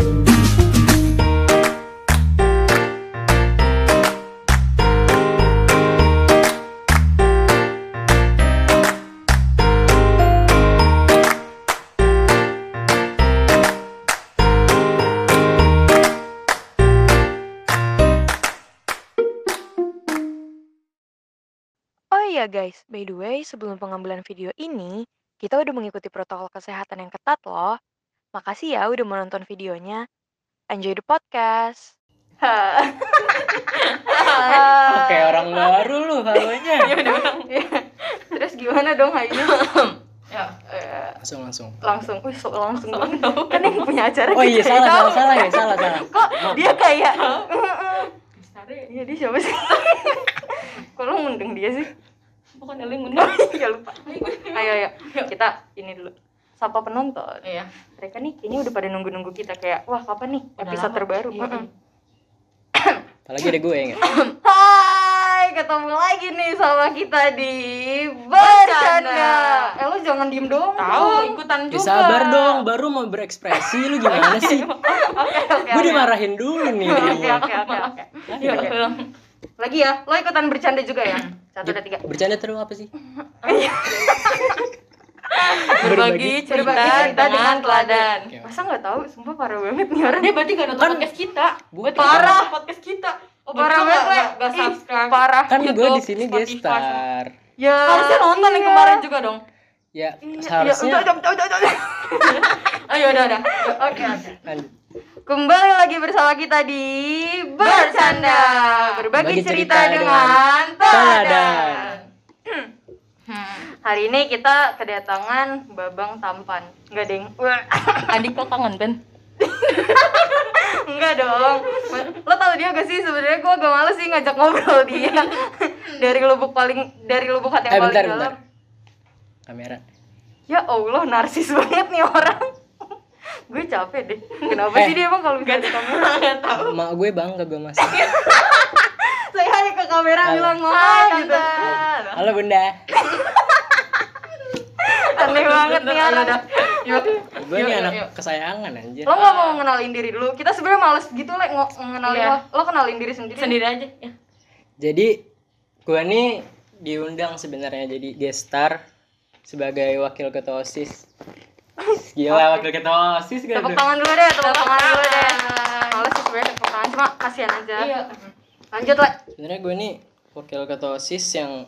Oh iya guys, by the way, sebelum pengambilan video ini, kita udah mengikuti protokol kesehatan yang ketat loh. Makasih ya udah menonton videonya. Enjoy the podcast. Oke orang baru lu halonya. Terus gimana dong Hayu? Ya. Eh, Langsung langsung. langsung, wih sok langsung banget. Kan yang punya acara Oh iya salah salah salah ya salah salah. Kok dia kayak Iya dia siapa sih? Kok lo ngundang dia sih? bukan Eling ngundang. ya lupa. Ayo ayo kita ini dulu. Sapa penonton. Iya. Mereka nih kayaknya udah pada nunggu-nunggu kita kayak wah kapan nih Udah episode lama. terbaru. Iya. Apalagi ada gue ya. Hai, ketemu lagi nih sama kita di Bercanda. Eh lo jangan diem doang. Tahu dong. ikutan Ya juga. sabar dong, baru mau berekspresi lu gimana sih? Oke oke. Gue dimarahin dulu nih. Oke oke oke oke. Iya, Oke. ulang. Lagi ya, lo ikutan bercanda juga ya? Satu dua tiga. Bercanda terus apa sih? Berbagi cerita, Berbagi cerita dengan dengan teladan. Masa nggak tahu? Sumpah parah banget nih orang. Dia berarti gak nonton Kan- podcast kita. Bukan. Parah podcast kita. Oh, Parah banget, gak- Le. gak- Ih, subscribe. Parah. Kan gue di sini gestar. Ya. Harusnya nonton yang iya. kemarin juga dong. Ya Iya, ya, seharusnya. udah, udah, udah, udah, udah. Ayo udah udah. Oke, oke. Lanjut. Kembali lagi bersama kita di Bercanda Berbagi Berbagi cerita, cerita dengan dengan Teladan Hmm. Hari ini kita kedatangan Babang Tampan Enggak deng Wah, Adik lo kangen Ben? Enggak dong Lo tau dia gak sih sebenarnya gue agak males sih ngajak ngobrol dia Dari lubuk paling Dari lubuk hati Eh yang paling bentar dalam bentar. Kamera. Ya Allah narsis banget nih orang Gue capek deh Kenapa Eh. sih dia emang kalau di kamera Gak tau. Mak gue bangga gue masih. Saya hanya ke kamera Halo. bilang ngomong Hai gitu tante. Halo bunda. Aneh banget nih Ayo orang. Gue nih anak yuk. kesayangan anjir. Lo gak mau ngenalin diri dulu? Kita sebenarnya males gitu le ngo- ngenalin Iya. lo. Lo kenalin diri sendiri. Sendiri aja ya. Jadi gue nih diundang sebenarnya jadi guest star sebagai wakil ketua OSIS. Gila wakil ketua OSIS gak Tepuk tangan dulu deh, tepuk tangan dulu deh. Males sih sebenarnya tepuk tangan cuma kasihan aja. Iya. Lanjut le. Sebenarnya gue nih wakil ketua OSIS yang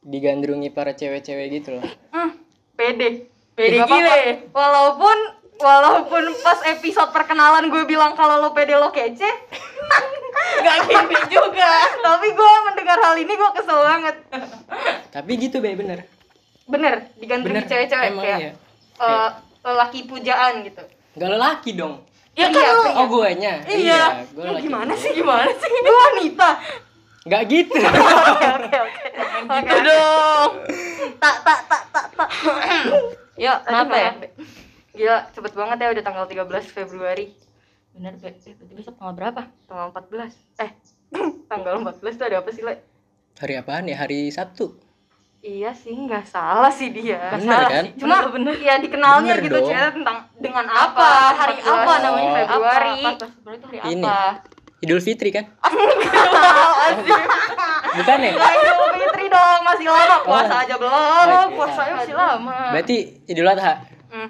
digandrungi para cewek-cewek gitu loh. Hmm, pede. Pede Gak apa-apa. gile. Walaupun walaupun pas episode perkenalan gue bilang kalau lo pede lo kece, Gak gini juga. tapi gue mendengar hal ini gue kesel banget. Tapi gitu be bener. Bener, digandrungi Bener. cewek-cewek Emang kayak iya. eh, lelaki pujaan gitu. Gak lelaki dong. Ya Iya, kan lu. Oh guanya. Iya. gue Ya, lelaki. gimana sih? Gimana sih? Gue wanita. Gak gitu. Oke oke oke. Oke. Gitu dong. Tak tak tak tak tak. Ya, kenapa ya? Gila, cepet banget ya udah tanggal 13 Februari. Bener, Be. Eh, besok tanggal berapa? Tanggal 14. Eh, tanggal 14 tuh ada apa sih, Le? Hari apaan ya? Hari Sabtu. Iya sih, nggak salah sih dia. Bener Salah kan? sih. Cuma Bener, ya dikenalnya Bener gitu cerita tentang dengan Apa? apa, hari 14 apa namanya Oh. Februari. Apa? 14 Februari itu hari Ini. apa? Idul Fitri kan? Bukan ya? Nggak Idul Fitri dong, masih lama puasa Oh. aja belum. Oh, puasanya masih lama. Berarti Idul Adha. Hmm.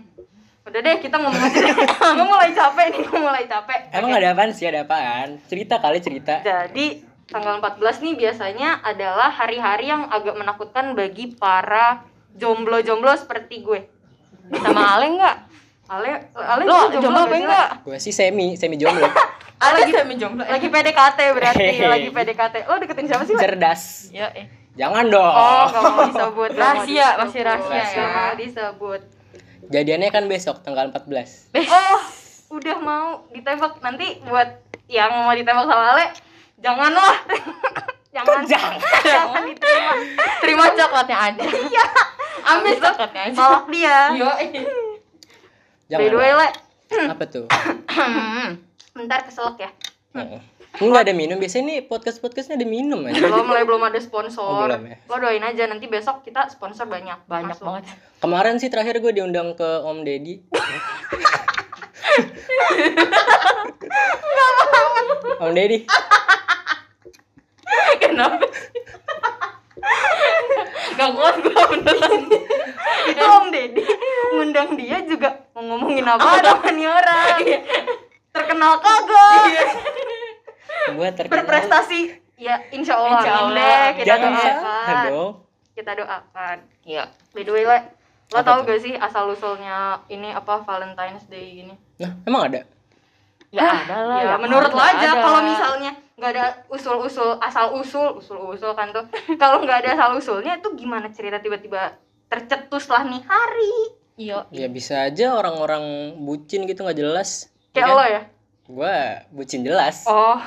Udah deh, kita ngomong aja deh. gue mulai capek nih, gue mulai capek. Emang Oke. ada apaan sih? Ada apaan? Cerita kali cerita. Jadi tanggal 14 nih biasanya adalah hari-hari yang agak menakutkan bagi para jomblo-jomblo seperti gue. Sama Ale enggak? Ale, Ale Lo juga jomblo apa enggak? Gue sih semi, semi jomblo. Ale lagi- semi jomblo. Lagi PDKT berarti, lagi PDKT. Lo deketin siapa sih? Cerdas. Ya, eh. Jangan dong. Oh, gak mau disebut. Rahasia, masih rahasia ya. mau disebut. Jadiannya kan besok tanggal 14. Oh, udah mau ditembak nanti buat yang mau ditembak sama Ale, janganlah. jangan. jangan? jangan diterima. Terima coklatnya aja. Iya. Ambil coklatnya aja. Malak dia. Yo, eh. Jangan. By the way, Le, Apa tuh? bentar keselak ya. Heeh. Enggak ada minum. Biasanya nih podcast-podcastnya ada minum aja. Belum mulai belum ada sponsor. Oh, belum ya? Lo doain aja nanti besok kita sponsor banyak. Banyak Masuk. banget. Kemarin sih terakhir gue diundang ke Om Deddy. Bang Deddy. Kenapa? Gak kuat gue beneran. itu Om Deddy ngundang dia juga mau ngomongin apa sama nih orang? Terkenal kagak? Gua terkenal. berprestasi. Ya insya Allah, Insya Allah, deh. Kita Jangan doakan. kita doakan. Iya. by the way le lo Apa tau gak sih asal usulnya ini apa Valentine's Day gini? Nah, emang ada? Ya ada lah. ya, ya menurut lo aja kalau misalnya nggak ada usul-usul asal usul usul-usul kan tuh kalau nggak ada asal usulnya itu gimana cerita tiba-tiba tercetuslah nih hari Iya. Ya bisa aja orang-orang bucin gitu nggak jelas. kayak kan? lo ya Gua bucin jelas. oh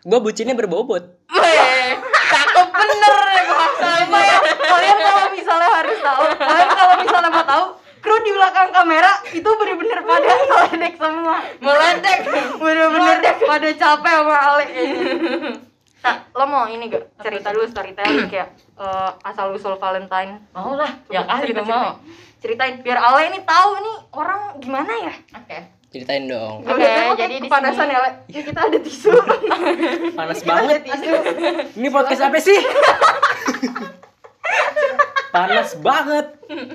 Gua bucinnya berbobot. Weh, cakep bener ya gua sama ya. Kalian kalau misalnya harus tahu, kalian kalau misalnya mau tahu, kru di belakang kamera itu bener-bener pada meledek semua. Meledek, bener-bener pada capek sama Ale kayaknya. Nah, lo mau ini gak? Cerita dulu storytelling kayak eh, asal usul Valentine. Mau lah. Ya kali Cerita, gue mau. Ceritain biar Ale ini tahu nih orang gimana ya. Oke. Ceritain dong. Oke, liat jadi jadi di kepanasan sini- ya, Ale. Ya kita ada tisu. Panas Kita ada banget. tisu. Ini podcast apa sih? Panas banget.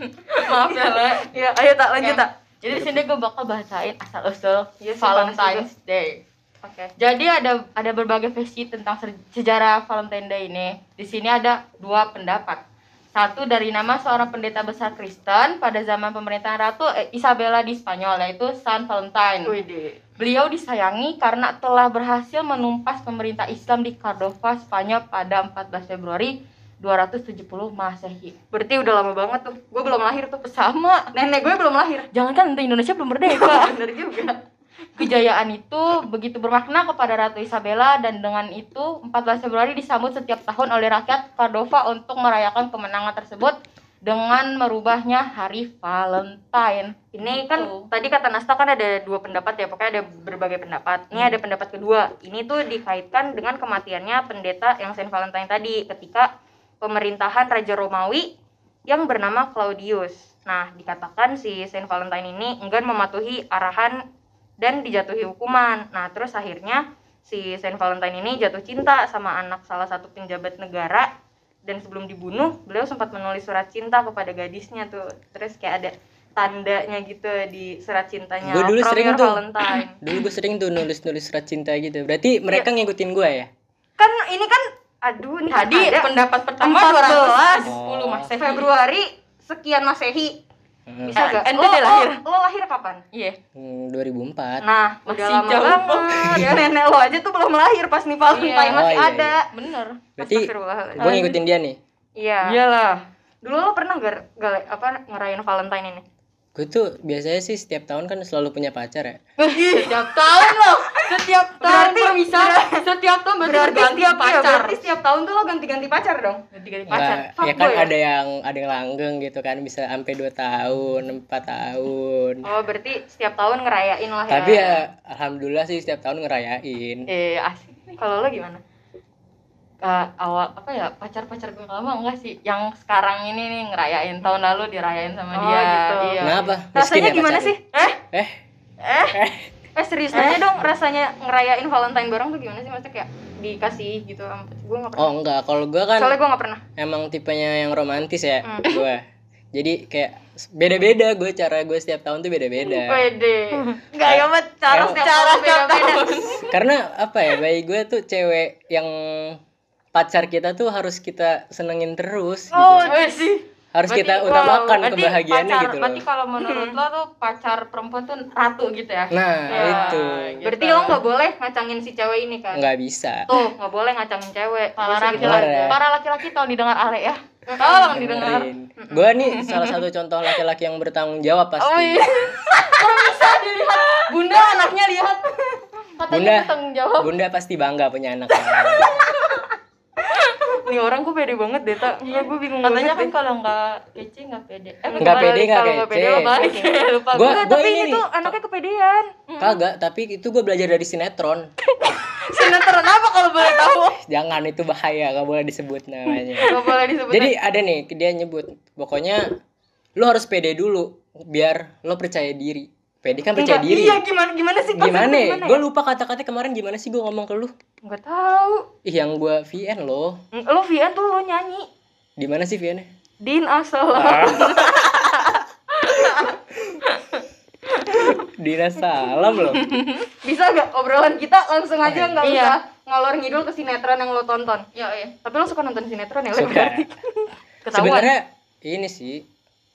Maaf ya, Le. Ya, ayo tak lanjut Oke. tak. Jadi di sini gue bakal bahasain asal usul Iya sih, panas Valentine's Day. Oke. Jadi ada ada berbagai versi tentang sejarah Valentine Day ini. Di sini ada dua pendapat. Satu dari nama seorang pendeta besar Kristen pada zaman pemerintahan Ratu eh, Isabella di Spanyol yaitu San Valentine. Beliau disayangi karena telah berhasil menumpas pemerintah Islam di Cordova, Spanyol pada 14 Februari 270 Masehi. Berarti udah lama banget tuh. Gue belum lahir tuh. Sama, Nenek gue belum lahir. jangankan untuk Indonesia belum merdeka. Bener juga. Kejayaan itu begitu bermakna kepada Ratu Isabella dan dengan itu 14 Februari disambut setiap tahun oleh rakyat Cordova untuk merayakan kemenangan tersebut dengan merubahnya hari Valentine. Ini kan Gitu. tadi kata Nasta kan ada dua pendapat ya, pokoknya ada berbagai pendapat. Ini ada pendapat kedua. Ini tuh dikaitkan dengan kematiannya pendeta yang Saint Valentine tadi ketika pemerintahan Raja Romawi yang bernama Claudius. Nah, dikatakan si Saint Valentine ini enggan mematuhi arahan dan dijatuhi hukuman. Nah, terus akhirnya si Saint Valentine ini jatuh cinta sama anak salah satu penjabat negara dan sebelum dibunuh beliau sempat menulis surat cinta kepada gadisnya tuh. Terus kayak ada tandanya gitu di surat cintanya. Gua dulu From sering tuh. Valentine. Dulu gue sering tuh nulis-nulis surat cinta gitu. Berarti mereka ngikutin gue ya? Kan ini kan aduh ini kan Tadi ada pendapat pertama 14 210 Masehi. Februari sekian Masehi. Hmm, Bisa gak? ente Lo, deh lahir. lo, lo lahir kapan? Iya. hmm, 2004. Nah, Masih udah lama jauh banget. Ya nenek lo aja tuh belum lahir pas nih Valentine Iya. masih Oh, iya, ada. Bener. Berarti gue ngikutin dia nih. Iya. Iyalah. Dulu lo pernah gak, gak apa ngerayain Valentine ini? Gue tuh biasanya sih setiap tahun kan selalu punya pacar ya. Setiap tahun loh. Setiap tahun Berarti- perpisahan. Setiap tahun berarti Berarti ganti setiap ya, pacar. berarti setiap tahun tuh lo ganti-ganti pacar dong. Ganti-ganti Nggak, pacar. ya kan ya? ada yang ada yang langgeng gitu kan bisa sampai 2 tahun, 4 tahun. Oh, berarti setiap tahun ngerayain lah ya. Tapi ya alhamdulillah sih setiap tahun ngerayain. Eh asik. kalau lo gimana? Eh, awal apa ya pacar-pacar gue lama enggak sih yang sekarang ini nih ngerayain tahun lalu dirayain sama Oh, dia gitu. iya Kenapa? Miskin Rasanya ya gimana pacarnya? sih? Eh? Eh, Eh? Eh serius aja dong rasanya ngerayain Valentine bareng tuh gimana sih? Maksudnya kayak dikasih gitu sama gue gak pernah. oh enggak, kalau gue kan Soalnya gue gak pernah. emang tipenya yang romantis ya, Hmm. gue. Jadi kayak beda-beda gue cara gue setiap tahun tuh beda-beda. Pede. Gak ya banget cara setiap tahun beda-beda. Karena apa ya, bagi gue tuh cewek yang pacar kita tuh harus kita senengin terus gitu. Oh, sih harus berarti- kita wow, utamakan berarti kebahagiaannya pacar, gitu loh. berarti kalau menurut lo tuh pacar perempuan tuh ratu gitu ya Nah, Ya, itu gitu. Berarti lo gak boleh ngacangin si cewek ini kan? nggak bisa. Tuh, gak boleh ngacangin cewek. para laki-laki para laki-laki tolong didengar Ale ya tolong didengar Gue nih salah satu contoh laki-laki yang bertanggung jawab pasti. oh iya kok bisa dilihat bunda anaknya lihat katanya Bunda. bertanggung jawab Bunda pasti bangga punya anak. Nih orang gue pede banget deh, tak. Enggak, gue bingung katanya kan kalau nggak kece nggak pede eh Nggak pede, nggak Kalau nggak kece. pede, lo balik. lupa gue tapi ini tuh anaknya kepedean. Kagak, tapi itu gue belajar dari sinetron. sinetron apa kalau boleh tahu Jangan itu bahaya, gak boleh disebut namanya. Gak boleh disebut. Jadi ada nih dia nyebut, pokoknya lo harus pede dulu biar lo percaya diri. pede kan percaya Enggak, diri Iya, gimana gimana sih? Maksudnya gimana ya? ya? gue lupa kata-kata kemarin gimana sih gue ngomong ke lu Enggak tahu. ih yang gue VN loh Lo Vian tuh lo nyanyi. di mana sih VN -nya? Din asal. Dina salam loh Bisa gak obrolan kita langsung aja nggak Iya. usah ngalor ngidul ke sinetron yang lo tonton. Ya, iya. Tapi lo suka nonton sinetron ya? Lo suka berarti? Ketahuan. sebenarnya ini sih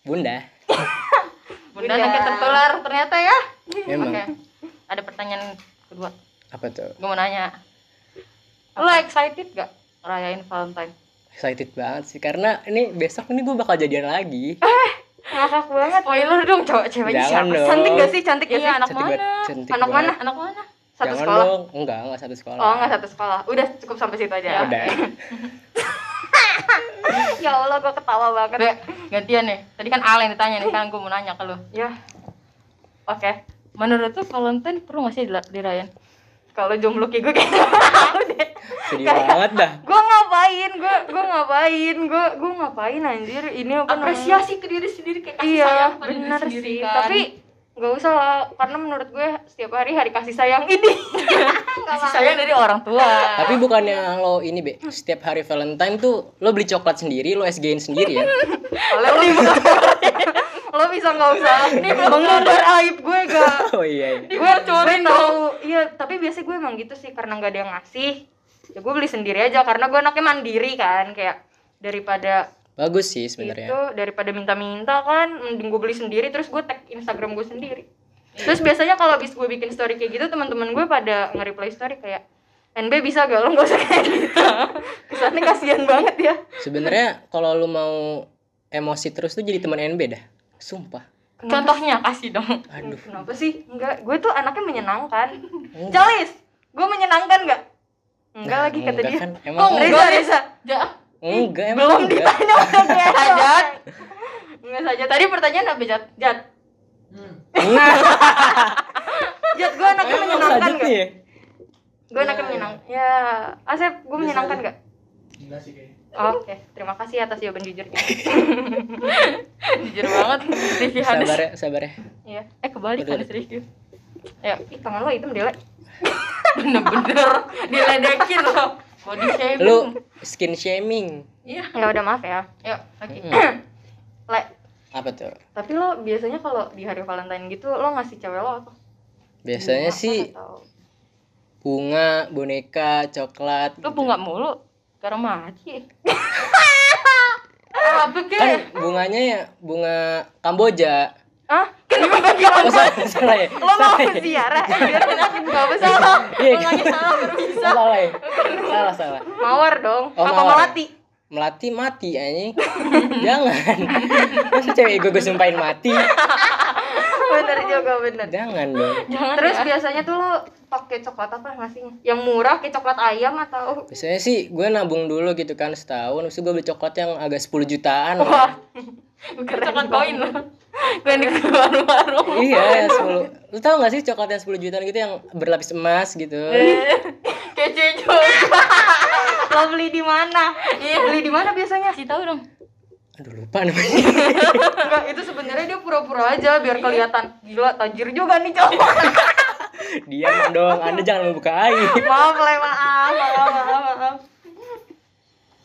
bunda Bunda sakit tertular ternyata ya. emang Oke. Ada pertanyaan kedua. apa tuh Gue mau nanya. Lo excited gak ngerayain Valentine? excited banget sih karena ini besok ini gue bakal jadian lagi Ngakak banget. Spoiler dong cowok ceweknya Jangan siapa? dong. Cantik gak sih? Cantik gak Iya, sih? anak Cantik mana? banget, cantik Anak banget. mana? Anak mana? Satu Jangan sekolah? dong enggak enggak satu sekolah Oh, nggak satu sekolah. Udah cukup sampai situ aja. Ya. udah ya Allah, gue ketawa banget. Be, gantian nih. Tadi kan Al yang ditanya nih, sekarang gue mau nanya ke lo. Ya, Oke. Menurut tuh Valentine perlu gak sih dirayain? kalau jomblo kayak gue kayak gak mau deh. Sedih banget dah Gue ngapain? Gue gue ngapain? Gue gue ngapain anjir? Ini apa namanya? Apresiasi ke diri sendiri kayak kasih Iya, sayang pada diri benar sendiri, sih. kan. Tapi nggak usah lah, karena menurut gue setiap hari hari kasih sayang ini. kasih sayang dari orang tua. tapi bukannya lo ini be setiap hari Valentine tuh lo beli coklat sendiri lo SG-in sendiri ya Oleh lo bisa, lo bisa nggak usah mengumbar aib gue gak? oh iya, iya. gue gue tahu iya tapi biasanya gue emang gitu sih karena nggak ada yang ngasih ya gue beli sendiri aja karena gue anaknya mandiri kan kayak daripada bagus sih sebenarnya. itu daripada minta-minta kan mending gue beli sendiri terus gue tag Instagram gue sendiri. Terus biasanya kalau abis gue bikin story kayak gitu teman-teman gue pada nge-reply story kayak NB bisa gak lo nggak usah kayak gitu? Kesannya kasihan banget ya. Sebenarnya kalau lo mau emosi terus tuh jadi teman NB dah. Sumpah. Contohnya kasih dong. aduh. Kenapa sih? Enggak gue tuh anaknya menyenangkan. Jalis gue menyenangkan gak enggak Nah, lagi kata enggak dia kan. Emang Kok enggak? Reza Reza Ja, enggak emang belum enggak. ditanya udah kayak Jat enggak saja tadi pertanyaan apa Jat Jat Jat gue anaknya Emang menyenangkan selanjutnya gak ya? gue anaknya menyenangkan ya Asep gue menyenangkan gak Oke, terima kasih atas jawaban jujurnya. jujur banget. Review Hanes. sabar ya sabar ya Iya. Eh kebalik Hanes review. Ya, Ih, tangan lo hitam Dele. bener-bener diledekin loh. Body shaming. lu skin shaming Iya. Ya udah maaf ya. Yuk, lagi. Hmm, Le, apa tuh tapi lo biasanya kalau di hari Valentine gitu lo ngasih cewek lo apa? biasanya Apa sih atau- bunga boneka coklat Lu bunga mulu. Sekarang mati. Apa kan bunganya ya bunga Kamboja Hah? Kenapa gimana? oh, salah, ya Lo mau ya ziarah? Eh, biar penyakit gak apa salah. Iya, Lo nanya salah baru bisa. salah ya salah salah Mawar dong. Oh, apa melati? melati mati anjing jangan masa cewek gue gue sumpahin mati Bener juga bener. jangan dong Jangan Terus ya. biasanya tuh lo pakai coklat apa ngasihnya? Yang murah kayak coklat ayam atau biasanya sih gue nabung dulu gitu kan setahun terus gue beli coklat yang agak 10 jutaan Wah. Bukan coklat koin loh. Di warung-warung. iya 10 lu tau gak sih coklat yang 10 jutaan gitu yang berlapis emas gitu Kece juga. lo beli di mana? Iya, beli di mana biasanya? Kasih tahu dong. aduh lupa namanya Enggak, itu sebenarnya dia pura-pura aja biar kelihatan gila tajir juga nih cowok. diam dong anda jangan membuka aib maaf le, maaf, maaf, maaf, maaf.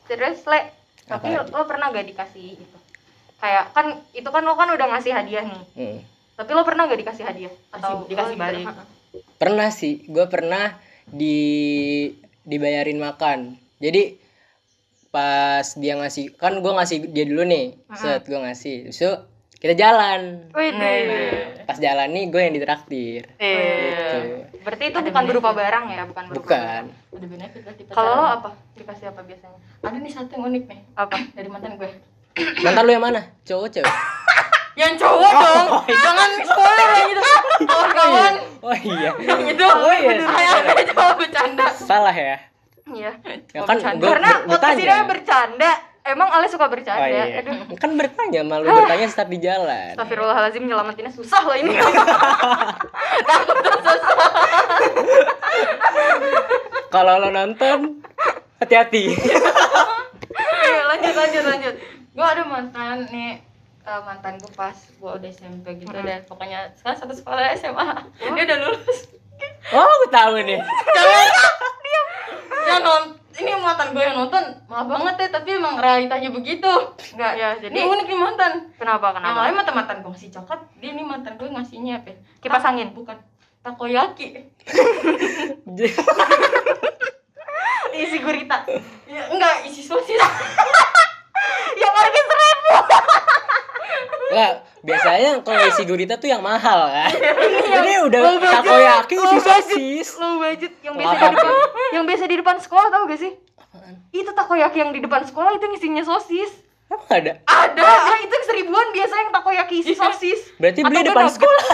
Terus le, tapi lo pernah gak dikasih itu? Kayak kan itu kan lo kan udah ngasih hadiah nih. Hmm. Tapi lo pernah gak dikasih hadiah? Atau dikasih lo balik. gitu? pernah sih gue pernah di dibayarin makan jadi pas dia ngasih kan gue ngasih dia dulu nih set gue ngasih terus yuk, kita jalan Wih, pas jalan nih gue yang ditraktir gitu berarti itu bukan berupa barang ya, bukan berupa bukan barang. Ada benefit Kalau lo apa? Dikasih apa biasanya? ada nih satu yang unik nih Apa? dari mantan gue. Mantan lu yang mana cowok cewek Yang cowok dong. Jangan spoiler yang itu. Kawan-kawan. oh iya Itu oh iya Ayah coba bercanda. salah ya Iya. ya kan bercanda. Karena podcast ini bercanda. Emang Ale suka bercanda. oh iya Aduh. kan bertanya malu bertanya start di jalan Astagfirullahaladzim nyelamatinnya susah loh ini. kalau lo nonton hati-hati lanjut lanjut lanjut. Gue ada mantan nih eh, mantan gue pas gue udah SMP gitu dan pokoknya sekarang satu sekolah SMA dia udah lulus Oh, gue tahu nih. yang non ini mantan gue yang nonton maaf banget ya tapi emang realitanya begitu nggak Ya, jadi jadi- unik nih mantan Kenapa? yang Kenapa? lain mantan mantan gue ngasih coklat dia nih mantan gue ngasihnya apa ya? Kipas angin? bukan takoyaki Isi gurita. ya, enggak isi sosis Yang harga seribu. Enggak, biasanya kalau isi gurita tuh yang mahal kan. Iya. Ini udah takoyaki isi sosis. Low budget yang biasa di depan budget. yang biasa di depan sekolah tau gak sih? Apaan? Itu takoyaki yang di depan sekolah itu ngisinya sosis. Emang ada? Ada, ya, itu yang seribuan biasa yang takoyaki isi sosis. Berarti beli Atau depan sekolah.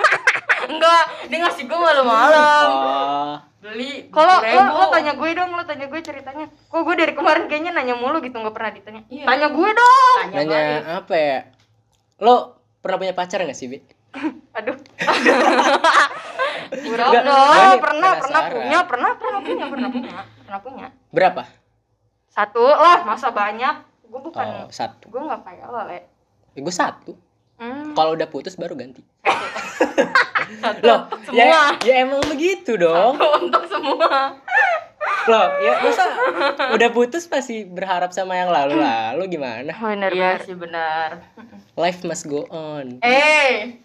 enggak dia ngasih gue malam-malam Oh. Beli Kalau lo, 20.000. lo tanya gue dong, lo tanya gue ceritanya. Kok gue dari kemarin kayaknya nanya mulu gitu nggak pernah ditanya. Iya. Tanya gue dong. Tanya Nanya balik. apa ya? Lo pernah punya pacar gak sih, Bi? Aduh. Gua nih pernah, pernah penasaran. punya, pernah, pernah punya, pernah punya, pernah punya. Berapa? Satu lah, masa banyak. Gue bukan, Oh, satu. gue nggak kayak lo, le. Ya, gue satu. Hmm. Kalau udah putus baru ganti. Satu. Loh, semua ya, ya emang begitu dong. untuk semua Loh, ya masa udah putus pasti berharap sama yang lalu-lalu gimana? Bener, iya bener. sih benar Life must go on. eh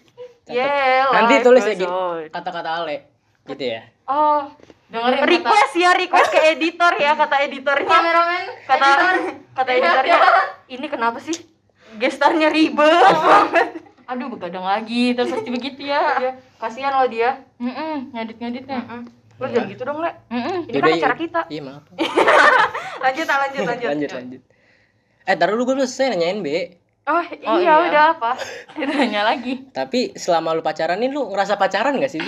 Yeah, Nanti tulis ya on. kata-kata Ale. Gitu ya. Oh, dengerin kata request ya, request ke editor ya, kata editornya. kameramen Kata editor. kata Iya, editornya, ini kenapa sih? Gestarnya ribet banget. aduh begadang lagi terus pasti begitu ya Dia, Kasihan lo dia. Mm-mm, ngedit ngeditnya Lo jangan gitu dong, Le. Ini Yaudah, kan acara iya. kita. Iya, maaf. Lanjut, ah, lanjut, lanjut. lanjut, lanjut. Eh, taruh dulu gue belum selesai nanyain, Be. Oh, Oh, iya, iya. udah apa? ditanya lagi Tapi selama lu pacaran nih lu ngerasa pacaran gak sih?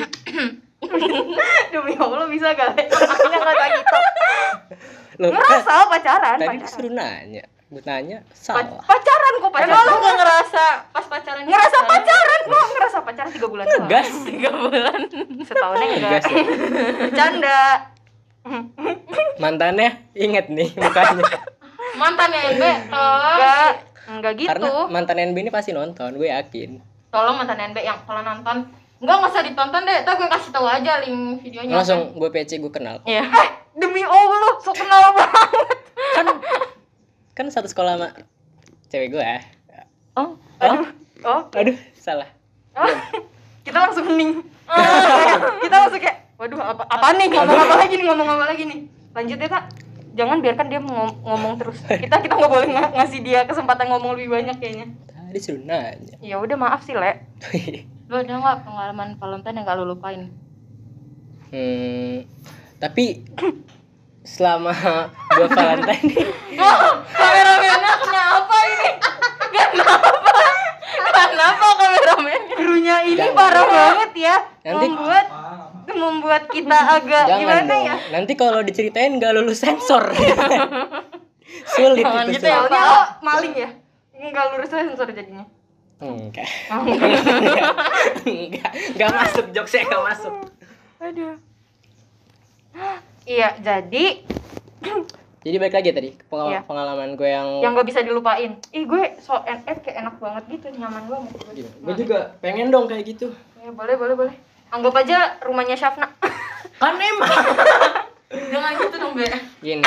Demi Allah bisa gak, Le? Akhirnya ngerasa gitu. Lu Ngerasa pacaran, tadi pacaran. disuruh nanya. Gue tanya, Pa- salah. pacaran kok, Emang pacaran. lu gak ngerasa pas pacaran Ngerasa pacaran kok, ngerasa pacaran 3 bulan doang. Gas. tiga bulan Setahunnya enggak. Gas ya. Bercanda. Mantannya inget nih mukanya. mantan NB tolong Enggak, enggak gitu. Karena mantan NB ini pasti nonton, gue yakin. tolong mantan NB yang kalau nonton Enggak, nggak usah ditonton deh. Tuh gue kasih tahu aja link videonya. Langsung gue PC gue kenal. Iya. Demi Allah, so kenal banget. Kan kan satu sekolah sama cewek gue ya. Oh, aduh. Oh, Aduh, salah. oh. Kita langsung hening. kita langsung kayak, waduh apa apa nih ngomong apa lagi nih ngomong apa lagi nih. Lanjut ya kak. Jangan biarkan dia ngom- ngomong terus. Kita kita nggak boleh ng- ngasih dia kesempatan ngomong lebih banyak kayaknya. Tadi suruh nanya. Ya udah maaf sih le. Lu ada nggak pengalaman Valentine yang gak lu lupain? hmm, tapi selama gue Valentine nih, Oh, kameramennya kenapa ini? Kenapa? Kenapa kameramennya? Krunya ini Jangan. parah banget ya. Nanti- Membuat membuat kita agak jangan gimana dong. ya? Nanti kalau diceritain gak lulus sensor. Sulit Jangan itu gitu ya. Soalnya lo maling ya? Enggak lurus sensor jadinya. Enggak. Oh, enggak. Enggak masuk jokesnya enggak masuk. Aduh. Iya, jadi Jadi balik lagi tadi ke pengal- Iya. pengalaman gue yang, yang gak bisa dilupain. Ih, gue so NF kayak enak banget gitu, nyaman banget. Gue. Iya, gue juga pengen dong kayak gitu. Ya, boleh, boleh, boleh. Anggap aja rumahnya Syafna. Kan emang. Jangan gitu dong, Be. Gini,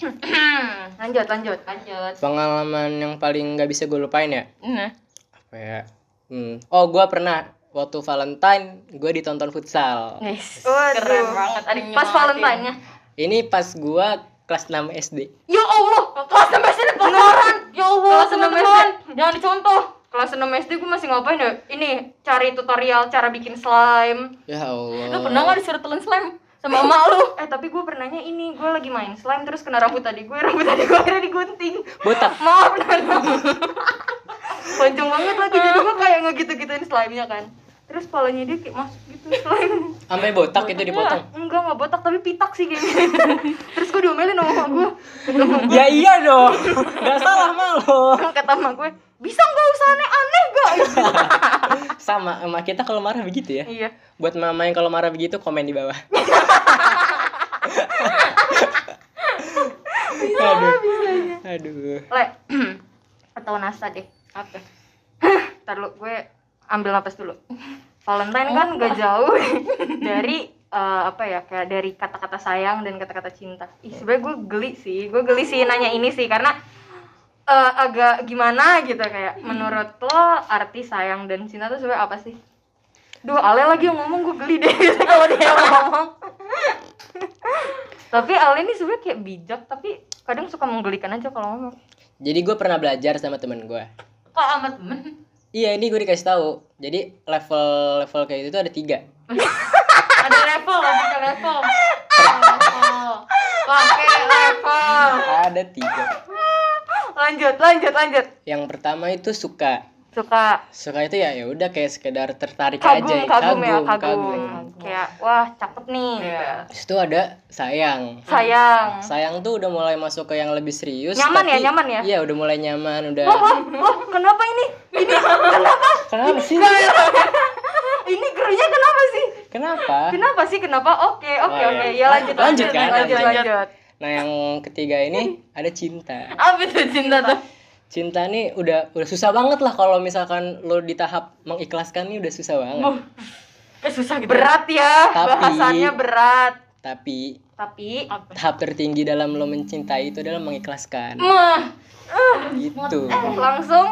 lanjut, lanjut. Lanjut. pengalaman yang paling nggak bisa gue lupain ya. Nah, Apa ya? Hmm. Oh, gue pernah waktu Valentine gue ditonton futsal. yes. Waduh. Keren banget. Ada Pas nyemangatin. Valentine-nya. Ini pas gue kelas 6 SD. Ya Allah, kelas 6 SD beneran. Ya Allah, Kelas enam teman-teman. SD. Jangan dicontoh. Kelas 6 SD gue masih ngapain ya? Ini cari tutorial cara bikin slime. Ya Allah. Lu pernah nggak disuruh telan slime sama emak lu? Eh tapi gue pernahnya ini gue lagi main slime terus kena rambut tadi gue rambut tadi gue akhirnya digunting. Botak. Maaf. Panjang banget lagi jadi gue kayak ngegitu-gituin slime-nya kan. Terus palanya dia kayak masuk gitu slime. Sampai botak itu dipotong. Enggak, enggak botak tapi pitak sih kayaknya. Terus gue diomelin sama emak gue. Ya iya dong. Gak salah malu. kata emak gue, bisa nggak usah aneh-aneh gak? Sama emak kita kalau marah begitu ya. iya. Buat mama yang kalau marah begitu komen di bawah. Aduh. Aduh. Le, atau nasta deh. Apa? Ntar lu gue ambil napas dulu. Valentine kan gak jauh dari eh, apa ya kayak dari kata-kata sayang dan kata-kata cinta. Ih sebenernya gue geli sih, gue geli sih nanya ini sih karena eh, agak gimana gitu kayak menurut lo arti sayang dan cinta tuh sebenarnya apa sih? Duh, Ale lagi yang ngomong gue geli deh kalau dia yang ngomong. tapi Ale ini sebenarnya kayak bijak tapi kadang suka menggelikan aja kalau ngomong. Jadi gue pernah belajar sama temen gue. Kok sama temen? Iya ini gue dikasih tahu. Jadi level level kayak itu tuh ada tiga. Ada level, ada level. Level. Pakai level. Ada tiga. Lanjut, lanjut, lanjut. Yang pertama itu suka. Suka Suka itu ya ya udah kayak sekedar tertarik kagum, aja. kagum, ya, kagum. Kayak wah cakep nih. Iya. Terus itu ada sayang. Sayang. Sayang tuh udah mulai masuk ke yang lebih serius. Nyaman ya, tapi- nyaman ya? Iya udah mulai nyaman, udah. Wah, wah, kenapa ini? Ini kenapa? Kenapa sih? Ini gerunya kenapa sih? Kenapa? Kenapa sih? Kenapa? Oke, oke, Oh, oke. iya. Ya lanjut, Lanjut, lanjut, kan? lanjut, Lanjut. lanjut. Nah yang ketiga ini ada cinta. Apa itu cinta tuh? Cinta nih udah udah susah banget lah kalau misalkan lo di tahap mengikhlaskan nih udah susah banget. Eh susah gitu. Berat ya, Tapi- bahasannya berat. Tapi Tapi Apa? tahap tertinggi dalam lo mencintai itu adalah mengikhlaskan. Mah. Gitu. langsung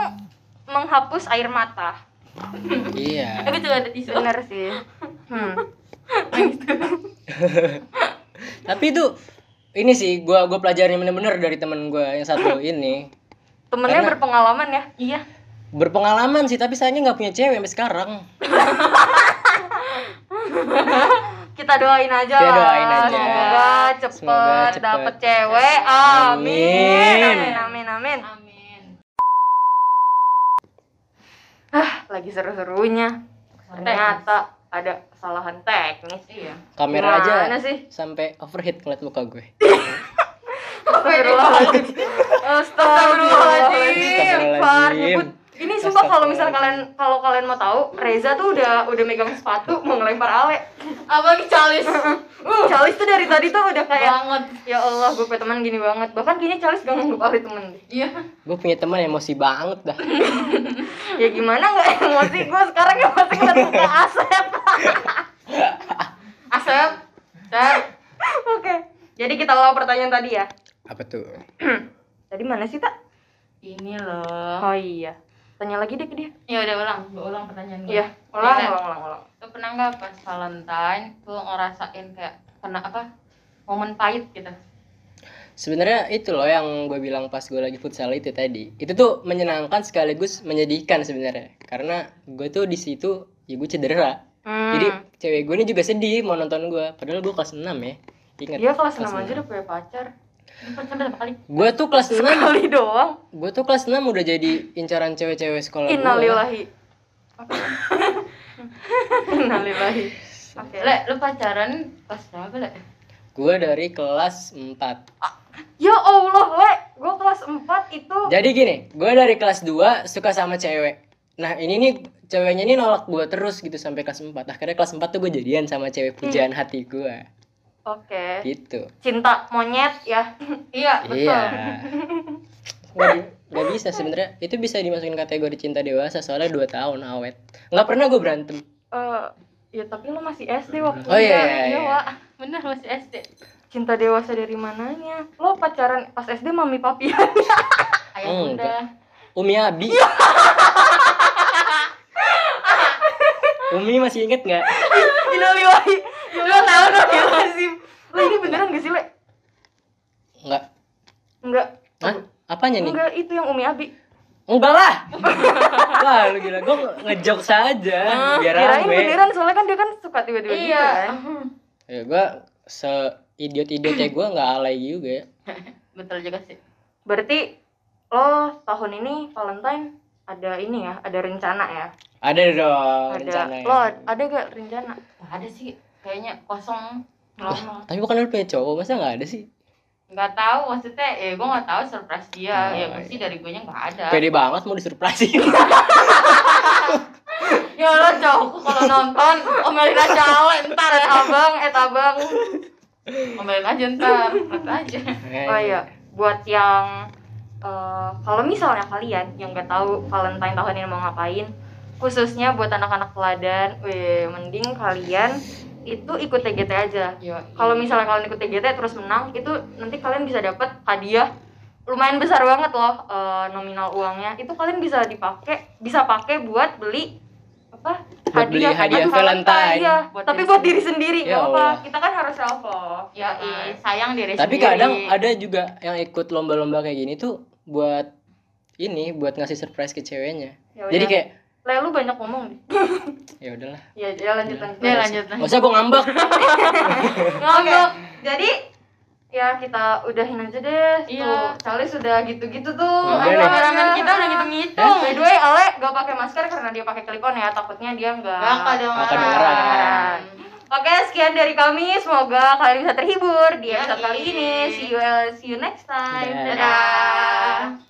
menghapus air mata. Iya. Aku juga ada tisu. Bener sih. Hmm. Tapi itu ini sih gua gua pelajarin bener-bener dari temen gua yang satu ini. Temennya Karena- berpengalaman ya. Iya. Berpengalaman sih tapi sayangnya nggak punya cewek sampai sekarang. Kita doain aja Kita lah. doain aja. Semoga cepet, Semoga cepet. dapet cewek. Amin. Amin. Amin, amin, amin. Amin. Lagi seru-serunya. Ternyata ada kesalahan teknis. Iya. Kamera Gimana aja sih? sampai overheat ngeliat muka gue. Astagfirullahaladzim. Astagfirullahaladzim. Far, nyebut. Ini sumpah kalau misal kalian kalau kalian mau tahu, Reza tuh udah udah megang sepatu mau ngelempar Ale. Apa lagi calis? Calis tuh dari tadi tuh udah kayak Banget. ya Allah, gue punya teman gini banget. Bahkan kayaknya Calis gak nganggep Ale temen deh. Iya. Gue punya teman emosi banget dah. Ya gimana nggak emosi gue sekarang emosi ngeliat muka Asep. Asep. Asep. Oke. Jadi kita ulang pertanyaan tadi ya. Apa tuh? Tadi mana sih tak? Ini loh. Oh iya. Tanya lagi deh ke dia. Ya udah ulang, gua ulang pertanyaan gue. Iya. Ulang, ulang, ulang, ulang. Lu pernah nggak pas Valentine tuh ngerasain kayak kena apa? Momen pahit gitu. Sebenarnya itu loh yang gue bilang pas gue lagi futsal itu tadi. Itu tuh menyenangkan sekaligus menyedihkan sebenarnya. Karena gue tuh di situ ya gue cedera. Hmm. Jadi cewek gue ini juga sedih mau nonton gue. Padahal gue kelas 6 ya. Ingat. Iya kelas 6 aja udah punya pacar. Kali? Gue tuh kelas 6 Sekali doang. Gue tuh kelas 6 udah jadi incaran cewek-cewek sekolah. Innalillahi. Innalillahi. Oke. Le, lu pacaran pas berapa, Le? Gue dari kelas 4. Ya Allah, Le. Gue kelas 4 itu Jadi gini, gue dari kelas 2 suka sama cewek. Nah ini nih ceweknya ini nolak gue terus gitu sampai kelas 4. Akhirnya kelas 4 tuh gue jadian sama cewek pujaan hati gue. Oke. Gitu. Cinta monyet ya. Iya, betul. Iya. Gak, bisa sebenarnya. Itu bisa dimasukin kategori cinta dewasa soalnya 2 tahun awet. Nggak pernah gue berantem. Eh, ya tapi lo masih SD waktu Oh iya, itu. iya, iya. Wak. Bener masih SD. Cinta dewasa dari mananya? Lo pacaran pas SD mami papi Ayah Hmm, bunda. Umi Abi. Umi masih inget nggak? Innalillahi. Lo tahu dong ya Lazim. Lo ini beneran gak sih, Le? Nggak. Enggak. Hah? Apanya nih? Enggak, itu yang Umi Abi. Enggak lah. Wah, lu gila. Gue ngejok saja biar Kirain rame. beneran soalnya kan dia kan suka tiba-tiba gitu Iya. kan. Ya gue se idiot-idiotnya gue nggak alay juga ya. Betul juga sih. Berarti lo tahun ini Valentine ada ini ya, ada rencana ya? Ada dong Ada. rencana ya. Lo ada gak rencana? Gak ada sih. Kayaknya kosong. Lama. Tapi bukan lu punya cowok, masa nggak ada sih? Nggak tahu maksudnya. Ya gue nggak tahu surprise dia. Oh, ya iya. pasti dari gue nya nggak ada. Pede banget mau disurprisein. Ya lo cowok kalau nonton omelin aja Ale ntar ya. abang, et abang. Omelin aja ntar. Aja. Oh iya, buat yang eh, kalau misalnya kalian yang nggak tahu Valentine tahun ini mau ngapain, khususnya buat anak-anak teladan, weh, mending kalian itu ikut TGT aja. Kalau misalnya kalian ikut TGT terus menang, itu nanti kalian bisa dapat hadiah lumayan besar banget loh eh, nominal uangnya. Itu kalian bisa dipakai, bisa pakai buat beli apa? Buat beli hadiah Valentine. Iya, Buat tapi diri buat diri sendiri. Ya nggak apa. Kita kan harus self love. ya ih, sayang diri Tapi sendiri. kadang ada juga yang ikut lomba-lomba kayak gini tuh buat ini buat ngasih surprise ke ceweknya. Ya Jadi udah. kayak Le, lu banyak ngomong deh. Ya udahlah. ya, ya lanjut lanjut. ya lanjut Gak usah gue ngambek. Ngambek. Jadi ya kita udahin aja deh. Iya. Tuh, Charlie sudah gitu-gitu tuh. Kameramen ayo. kita udah ngitung-ngitung Eh, By the way, Ale gak pakai masker karena dia pakai clip on ya. Takutnya dia nggak Gak kedengeran. Gak kedengeran. Oke, sekian dari kami. Semoga kalian bisa terhibur di episode kali ini. See you, see you next time. Dadah. Dadah.